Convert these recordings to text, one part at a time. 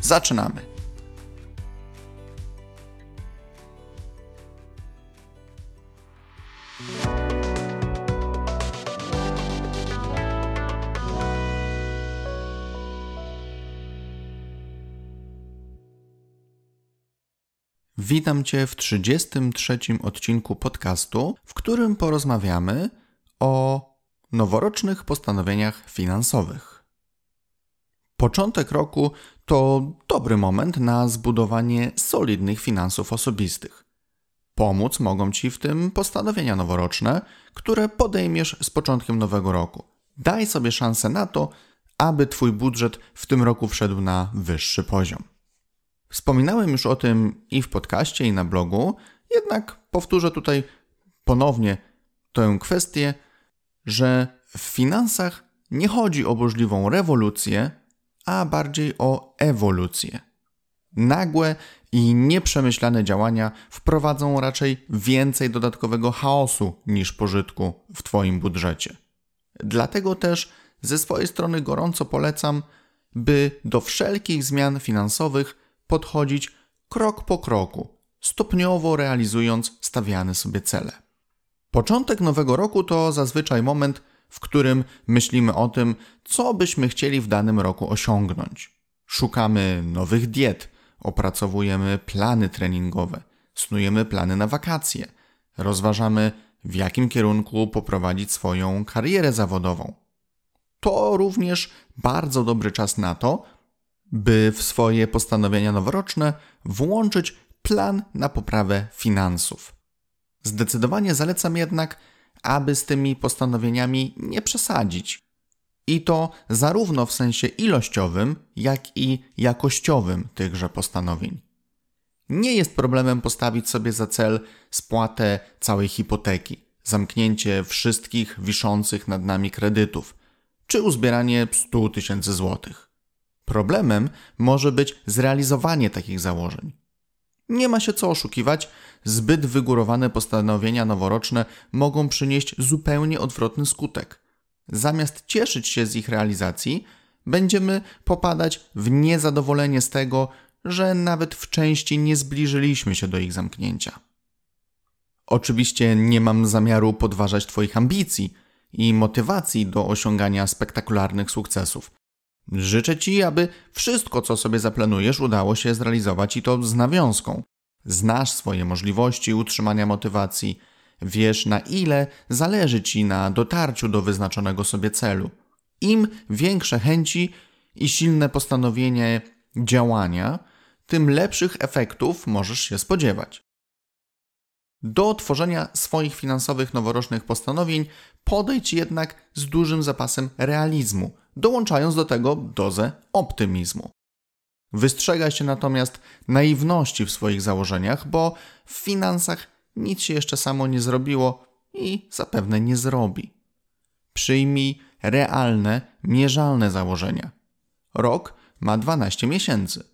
Zaczynamy. Witam Cię w 33 odcinku podcastu, w którym porozmawiamy o noworocznych postanowieniach finansowych. Początek roku to dobry moment na zbudowanie solidnych finansów osobistych. Pomóc mogą Ci w tym postanowienia noworoczne, które podejmiesz z początkiem nowego roku. Daj sobie szansę na to, aby Twój budżet w tym roku wszedł na wyższy poziom. Wspominałem już o tym i w podcaście, i na blogu, jednak powtórzę tutaj ponownie tę kwestię, że w finansach nie chodzi o burzliwą rewolucję, a bardziej o ewolucję. Nagłe i nieprzemyślane działania wprowadzą raczej więcej dodatkowego chaosu niż pożytku w Twoim budżecie. Dlatego też ze swojej strony gorąco polecam, by do wszelkich zmian finansowych podchodzić krok po kroku, stopniowo realizując stawiane sobie cele. Początek nowego roku to zazwyczaj moment, w którym myślimy o tym, co byśmy chcieli w danym roku osiągnąć. Szukamy nowych diet, opracowujemy plany treningowe, snujemy plany na wakacje, rozważamy, w jakim kierunku poprowadzić swoją karierę zawodową. To również bardzo dobry czas na to, by w swoje postanowienia noworoczne włączyć plan na poprawę finansów. Zdecydowanie zalecam jednak, aby z tymi postanowieniami nie przesadzić. I to zarówno w sensie ilościowym, jak i jakościowym tychże postanowień. Nie jest problemem postawić sobie za cel spłatę całej hipoteki, zamknięcie wszystkich wiszących nad nami kredytów, czy uzbieranie 100 tysięcy złotych. Problemem może być zrealizowanie takich założeń. Nie ma się co oszukiwać, zbyt wygórowane postanowienia noworoczne mogą przynieść zupełnie odwrotny skutek. Zamiast cieszyć się z ich realizacji, będziemy popadać w niezadowolenie z tego, że nawet w części nie zbliżyliśmy się do ich zamknięcia. Oczywiście nie mam zamiaru podważać Twoich ambicji i motywacji do osiągania spektakularnych sukcesów. Życzę Ci, aby wszystko, co sobie zaplanujesz, udało się zrealizować i to z nawiązką. Znasz swoje możliwości utrzymania motywacji, wiesz na ile zależy Ci na dotarciu do wyznaczonego sobie celu. Im większe chęci i silne postanowienie działania, tym lepszych efektów możesz się spodziewać. Do tworzenia swoich finansowych noworocznych postanowień podejdź jednak z dużym zapasem realizmu, dołączając do tego dozę optymizmu. Wystrzegaj się natomiast naiwności w swoich założeniach, bo w finansach nic się jeszcze samo nie zrobiło i zapewne nie zrobi. Przyjmij realne, mierzalne założenia. Rok ma 12 miesięcy.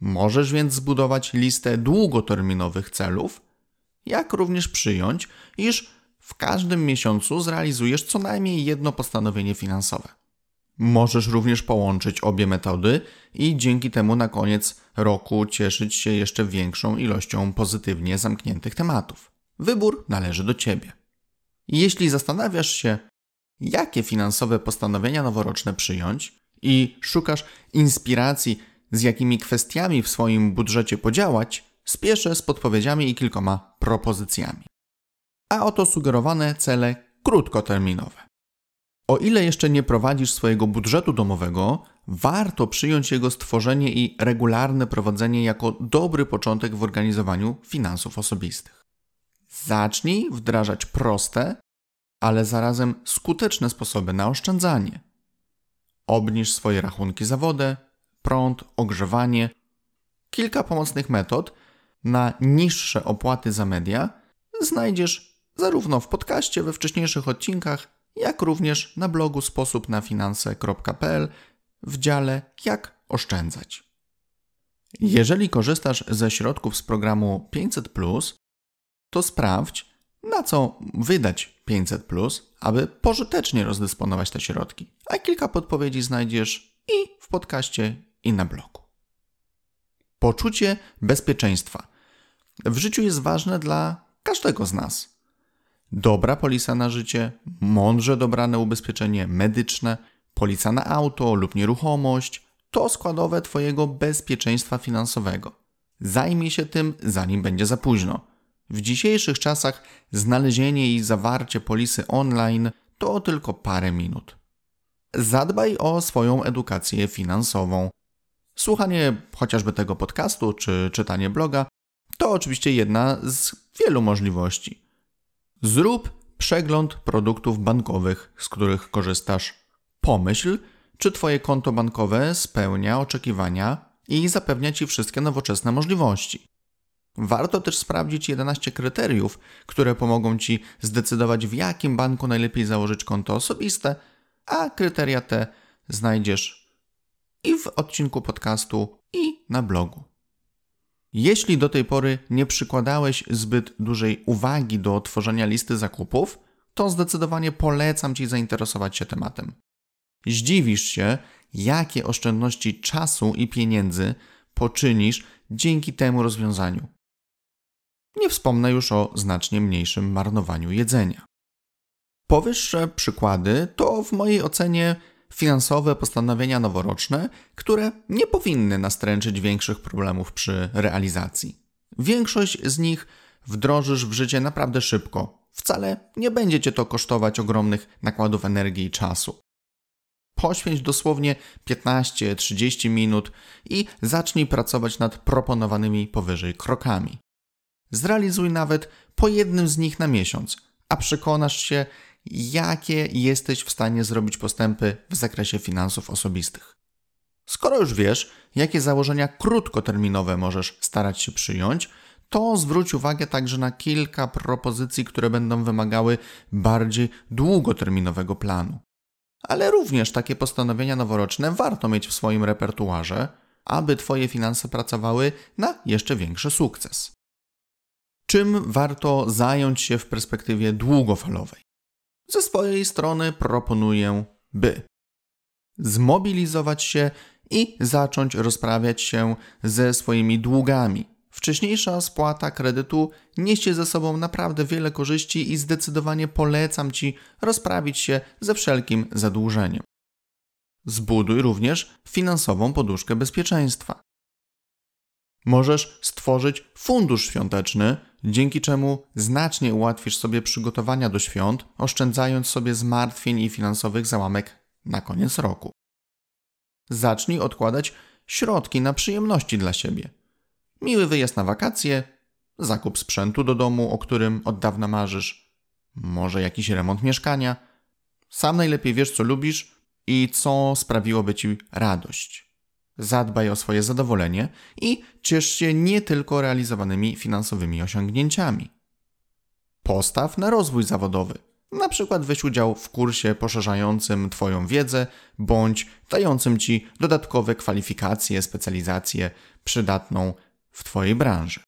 Możesz więc zbudować listę długoterminowych celów, jak również przyjąć, iż w każdym miesiącu zrealizujesz co najmniej jedno postanowienie finansowe. Możesz również połączyć obie metody i dzięki temu na koniec roku cieszyć się jeszcze większą ilością pozytywnie zamkniętych tematów. Wybór należy do Ciebie. Jeśli zastanawiasz się, jakie finansowe postanowienia noworoczne przyjąć i szukasz inspiracji, z jakimi kwestiami w swoim budżecie podziałać, spieszę z podpowiedziami i kilkoma propozycjami. A oto sugerowane cele krótkoterminowe. O ile jeszcze nie prowadzisz swojego budżetu domowego, warto przyjąć jego stworzenie i regularne prowadzenie jako dobry początek w organizowaniu finansów osobistych. Zacznij wdrażać proste, ale zarazem skuteczne sposoby na oszczędzanie. Obniż swoje rachunki za wodę, prąd, ogrzewanie. Kilka pomocnych metod na niższe opłaty za media znajdziesz zarówno w podcaście we wcześniejszych odcinkach, jak również na blogu sposobnafinanse.pl w dziale Jak oszczędzać. Jeżeli korzystasz ze środków z programu 500, to sprawdź, na co wydać 500, aby pożytecznie rozdysponować te środki. A kilka podpowiedzi znajdziesz i w podcaście, i na blogu. Poczucie bezpieczeństwa w życiu jest ważne dla każdego z nas. Dobra polisa na życie, mądrze dobrane ubezpieczenie medyczne, polisa na auto lub nieruchomość to składowe Twojego bezpieczeństwa finansowego. Zajmij się tym, zanim będzie za późno. W dzisiejszych czasach znalezienie i zawarcie polisy online to tylko parę minut. Zadbaj o swoją edukację finansową. Słuchanie chociażby tego podcastu czy czytanie bloga to oczywiście jedna z wielu możliwości. Zrób przegląd produktów bankowych, z których korzystasz. Pomyśl, czy Twoje konto bankowe spełnia oczekiwania i zapewnia Ci wszystkie nowoczesne możliwości. Warto też sprawdzić 11 kryteriów, które pomogą Ci zdecydować, w jakim banku najlepiej założyć konto osobiste, a kryteria te znajdziesz i w odcinku podcastu, i na blogu. Jeśli do tej pory nie przykładałeś zbyt dużej uwagi do tworzenia listy zakupów, to zdecydowanie polecam Ci zainteresować się tematem. Zdziwisz się, jakie oszczędności czasu i pieniędzy poczynisz dzięki temu rozwiązaniu. Nie wspomnę już o znacznie mniejszym marnowaniu jedzenia. Powyższe przykłady to w mojej ocenie finansowe postanowienia noworoczne, które nie powinny nastręczyć większych problemów przy realizacji. Większość z nich wdrożysz w życie naprawdę szybko. Wcale nie będzie cię to kosztować ogromnych nakładów energii i czasu. Poświęć dosłownie 15-30 minut i zacznij pracować nad proponowanymi powyżej krokami. Zrealizuj nawet po jednym z nich na miesiąc, a przekonasz się, jakie jesteś w stanie zrobić postępy w zakresie finansów osobistych. Skoro już wiesz, jakie założenia krótkoterminowe możesz starać się przyjąć, to zwróć uwagę także na kilka propozycji, które będą wymagały bardziej długoterminowego planu. Ale również takie postanowienia noworoczne warto mieć w swoim repertuarze, aby Twoje finanse pracowały na jeszcze większy sukces. Czym warto zająć się w perspektywie długofalowej? Ze swojej strony proponuję, by zmobilizować się i zacząć rozprawiać się ze swoimi długami. Wcześniejsza spłata kredytu niesie ze sobą naprawdę wiele korzyści i zdecydowanie polecam Ci rozprawić się ze wszelkim zadłużeniem. Zbuduj również finansową poduszkę bezpieczeństwa. Możesz stworzyć fundusz świąteczny, dzięki czemu znacznie ułatwisz sobie przygotowania do świąt, oszczędzając sobie zmartwień i finansowych załamek na koniec roku. Zacznij odkładać środki na przyjemności dla siebie. Miły wyjazd na wakacje, zakup sprzętu do domu, o którym od dawna marzysz, może jakiś remont mieszkania. Sam najlepiej wiesz, co lubisz i co sprawiłoby ci radość. Zadbaj o swoje zadowolenie i ciesz się nie tylko realizowanymi finansowymi osiągnięciami. Postaw na rozwój zawodowy. Na przykład weź udział w kursie poszerzającym Twoją wiedzę bądź dającym Ci dodatkowe kwalifikacje, specjalizację przydatną w Twojej branży.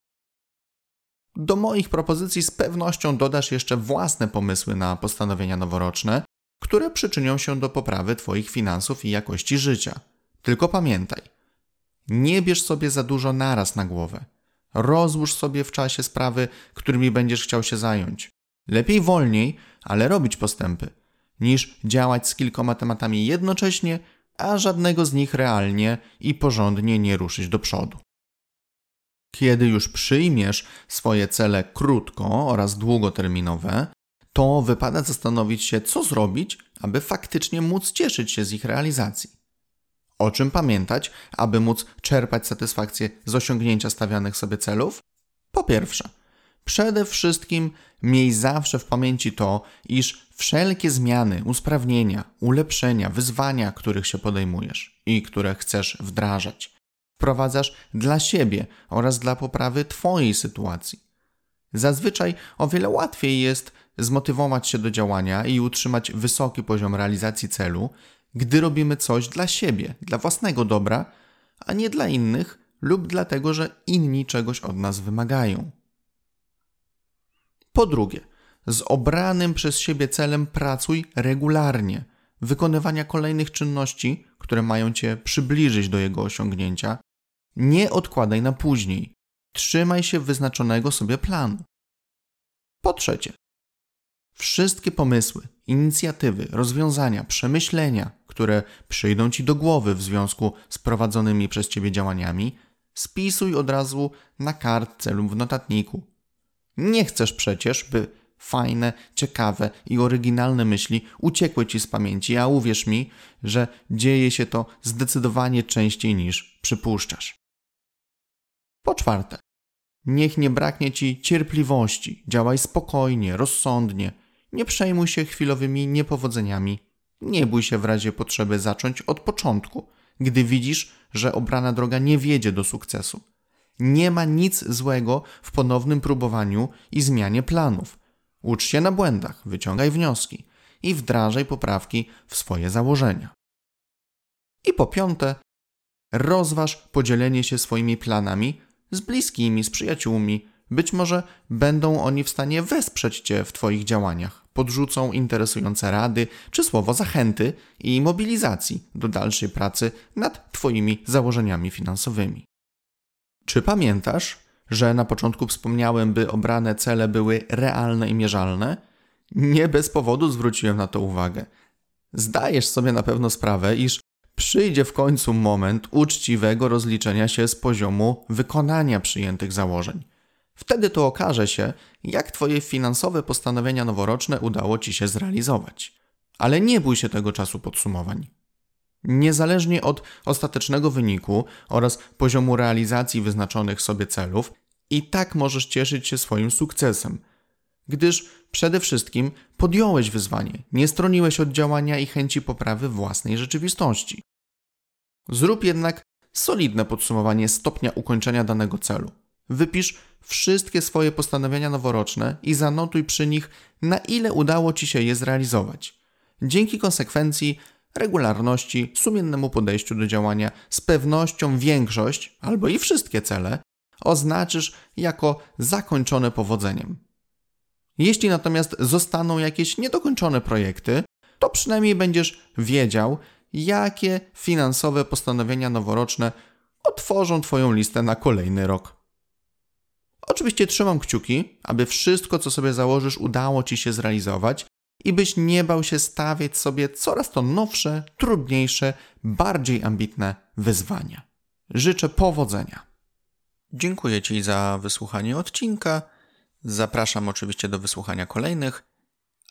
Do moich propozycji z pewnością dodasz jeszcze własne pomysły na postanowienia noworoczne, które przyczynią się do poprawy Twoich finansów i jakości życia. Tylko pamiętaj, nie bierz sobie za dużo naraz na głowę. Rozłóż sobie w czasie sprawy, którymi będziesz chciał się zająć. Lepiej wolniej, ale robić postępy, niż działać z kilkoma tematami jednocześnie, a żadnego z nich realnie i porządnie nie ruszyć do przodu. Kiedy już przyjmiesz swoje cele krótko oraz długoterminowe, to wypada zastanowić się, co zrobić, aby faktycznie móc cieszyć się z ich realizacji. O czym pamiętać, aby móc czerpać satysfakcję z osiągnięcia stawianych sobie celów? Po pierwsze, przede wszystkim miej zawsze w pamięci to, iż wszelkie zmiany, usprawnienia, ulepszenia, wyzwania, których się podejmujesz, i które chcesz wdrażać. Wprowadzasz dla siebie oraz dla poprawy Twojej sytuacji. Zazwyczaj o wiele łatwiej jest zmotywować się do działania i utrzymać wysoki poziom realizacji celu, gdy robimy coś dla siebie, dla własnego dobra, a nie dla innych lub dlatego, że inni czegoś od nas wymagają. Po drugie, z obranym przez siebie celem pracuj regularnie. Wykonywania kolejnych czynności, które mają cię przybliżyć do jego osiągnięcia, nie odkładaj na później. Trzymaj się wyznaczonego sobie planu. Po trzecie, wszystkie pomysły, inicjatywy, rozwiązania, przemyślenia, które przyjdą ci do głowy w związku z prowadzonymi przez ciebie działaniami, spisuj od razu na kartce lub w notatniku. Nie chcesz przecież, by fajne, ciekawe i oryginalne myśli uciekły ci z pamięci, a uwierz mi, że dzieje się to zdecydowanie częściej niż przypuszczasz. Po czwarte, niech nie braknie ci cierpliwości, działaj spokojnie, rozsądnie, nie przejmuj się chwilowymi niepowodzeniami, nie bój się w razie potrzeby zacząć od początku, gdy widzisz, że obrana droga nie wiedzie do sukcesu. Nie ma nic złego w ponownym próbowaniu i zmianie planów. Ucz się na błędach, wyciągaj wnioski i wdrażaj poprawki w swoje założenia. I po piąte, rozważ podzielenie się swoimi planami z bliskimi, z przyjaciółmi. Być może będą oni w stanie wesprzeć Cię w Twoich działaniach, podrzucą interesujące rady czy słowo zachęty i mobilizacji do dalszej pracy nad Twoimi założeniami finansowymi. Czy pamiętasz, że na początku wspomniałem, by obrane cele były realne i mierzalne? Nie bez powodu zwróciłem na to uwagę. Zdajesz sobie na pewno sprawę, iż przyjdzie w końcu moment uczciwego rozliczenia się z poziomu wykonania przyjętych założeń. Wtedy to okaże się, jak Twoje finansowe postanowienia noworoczne udało Ci się zrealizować. Ale nie bój się tego czasu podsumowań. Niezależnie od ostatecznego wyniku oraz poziomu realizacji wyznaczonych sobie celów, i tak możesz cieszyć się swoim sukcesem, gdyż przede wszystkim podjąłeś wyzwanie, nie stroniłeś od działania i chęci poprawy własnej rzeczywistości. Zrób jednak solidne podsumowanie stopnia ukończenia danego celu. Wypisz wszystkie swoje postanowienia noworoczne i zanotuj przy nich, na ile udało Ci się je zrealizować. Dzięki konsekwencji regularności, sumiennemu podejściu do działania, z pewnością większość albo i wszystkie cele oznaczysz jako zakończone powodzeniem. Jeśli natomiast zostaną jakieś niedokończone projekty, to przynajmniej będziesz wiedział, jakie finansowe postanowienia noworoczne otworzą Twoją listę na kolejny rok. Oczywiście trzymam kciuki, aby wszystko, co sobie założysz, udało Ci się zrealizować i byś nie bał się stawiać sobie coraz to nowsze, trudniejsze, bardziej ambitne wyzwania. Życzę powodzenia. Dziękuję Ci za wysłuchanie odcinka. Zapraszam oczywiście do wysłuchania kolejnych,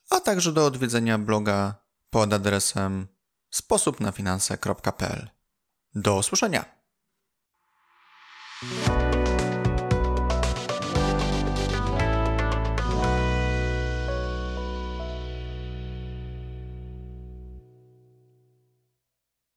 a także do odwiedzenia bloga pod adresem sposobnafinanse.pl. Do usłyszenia!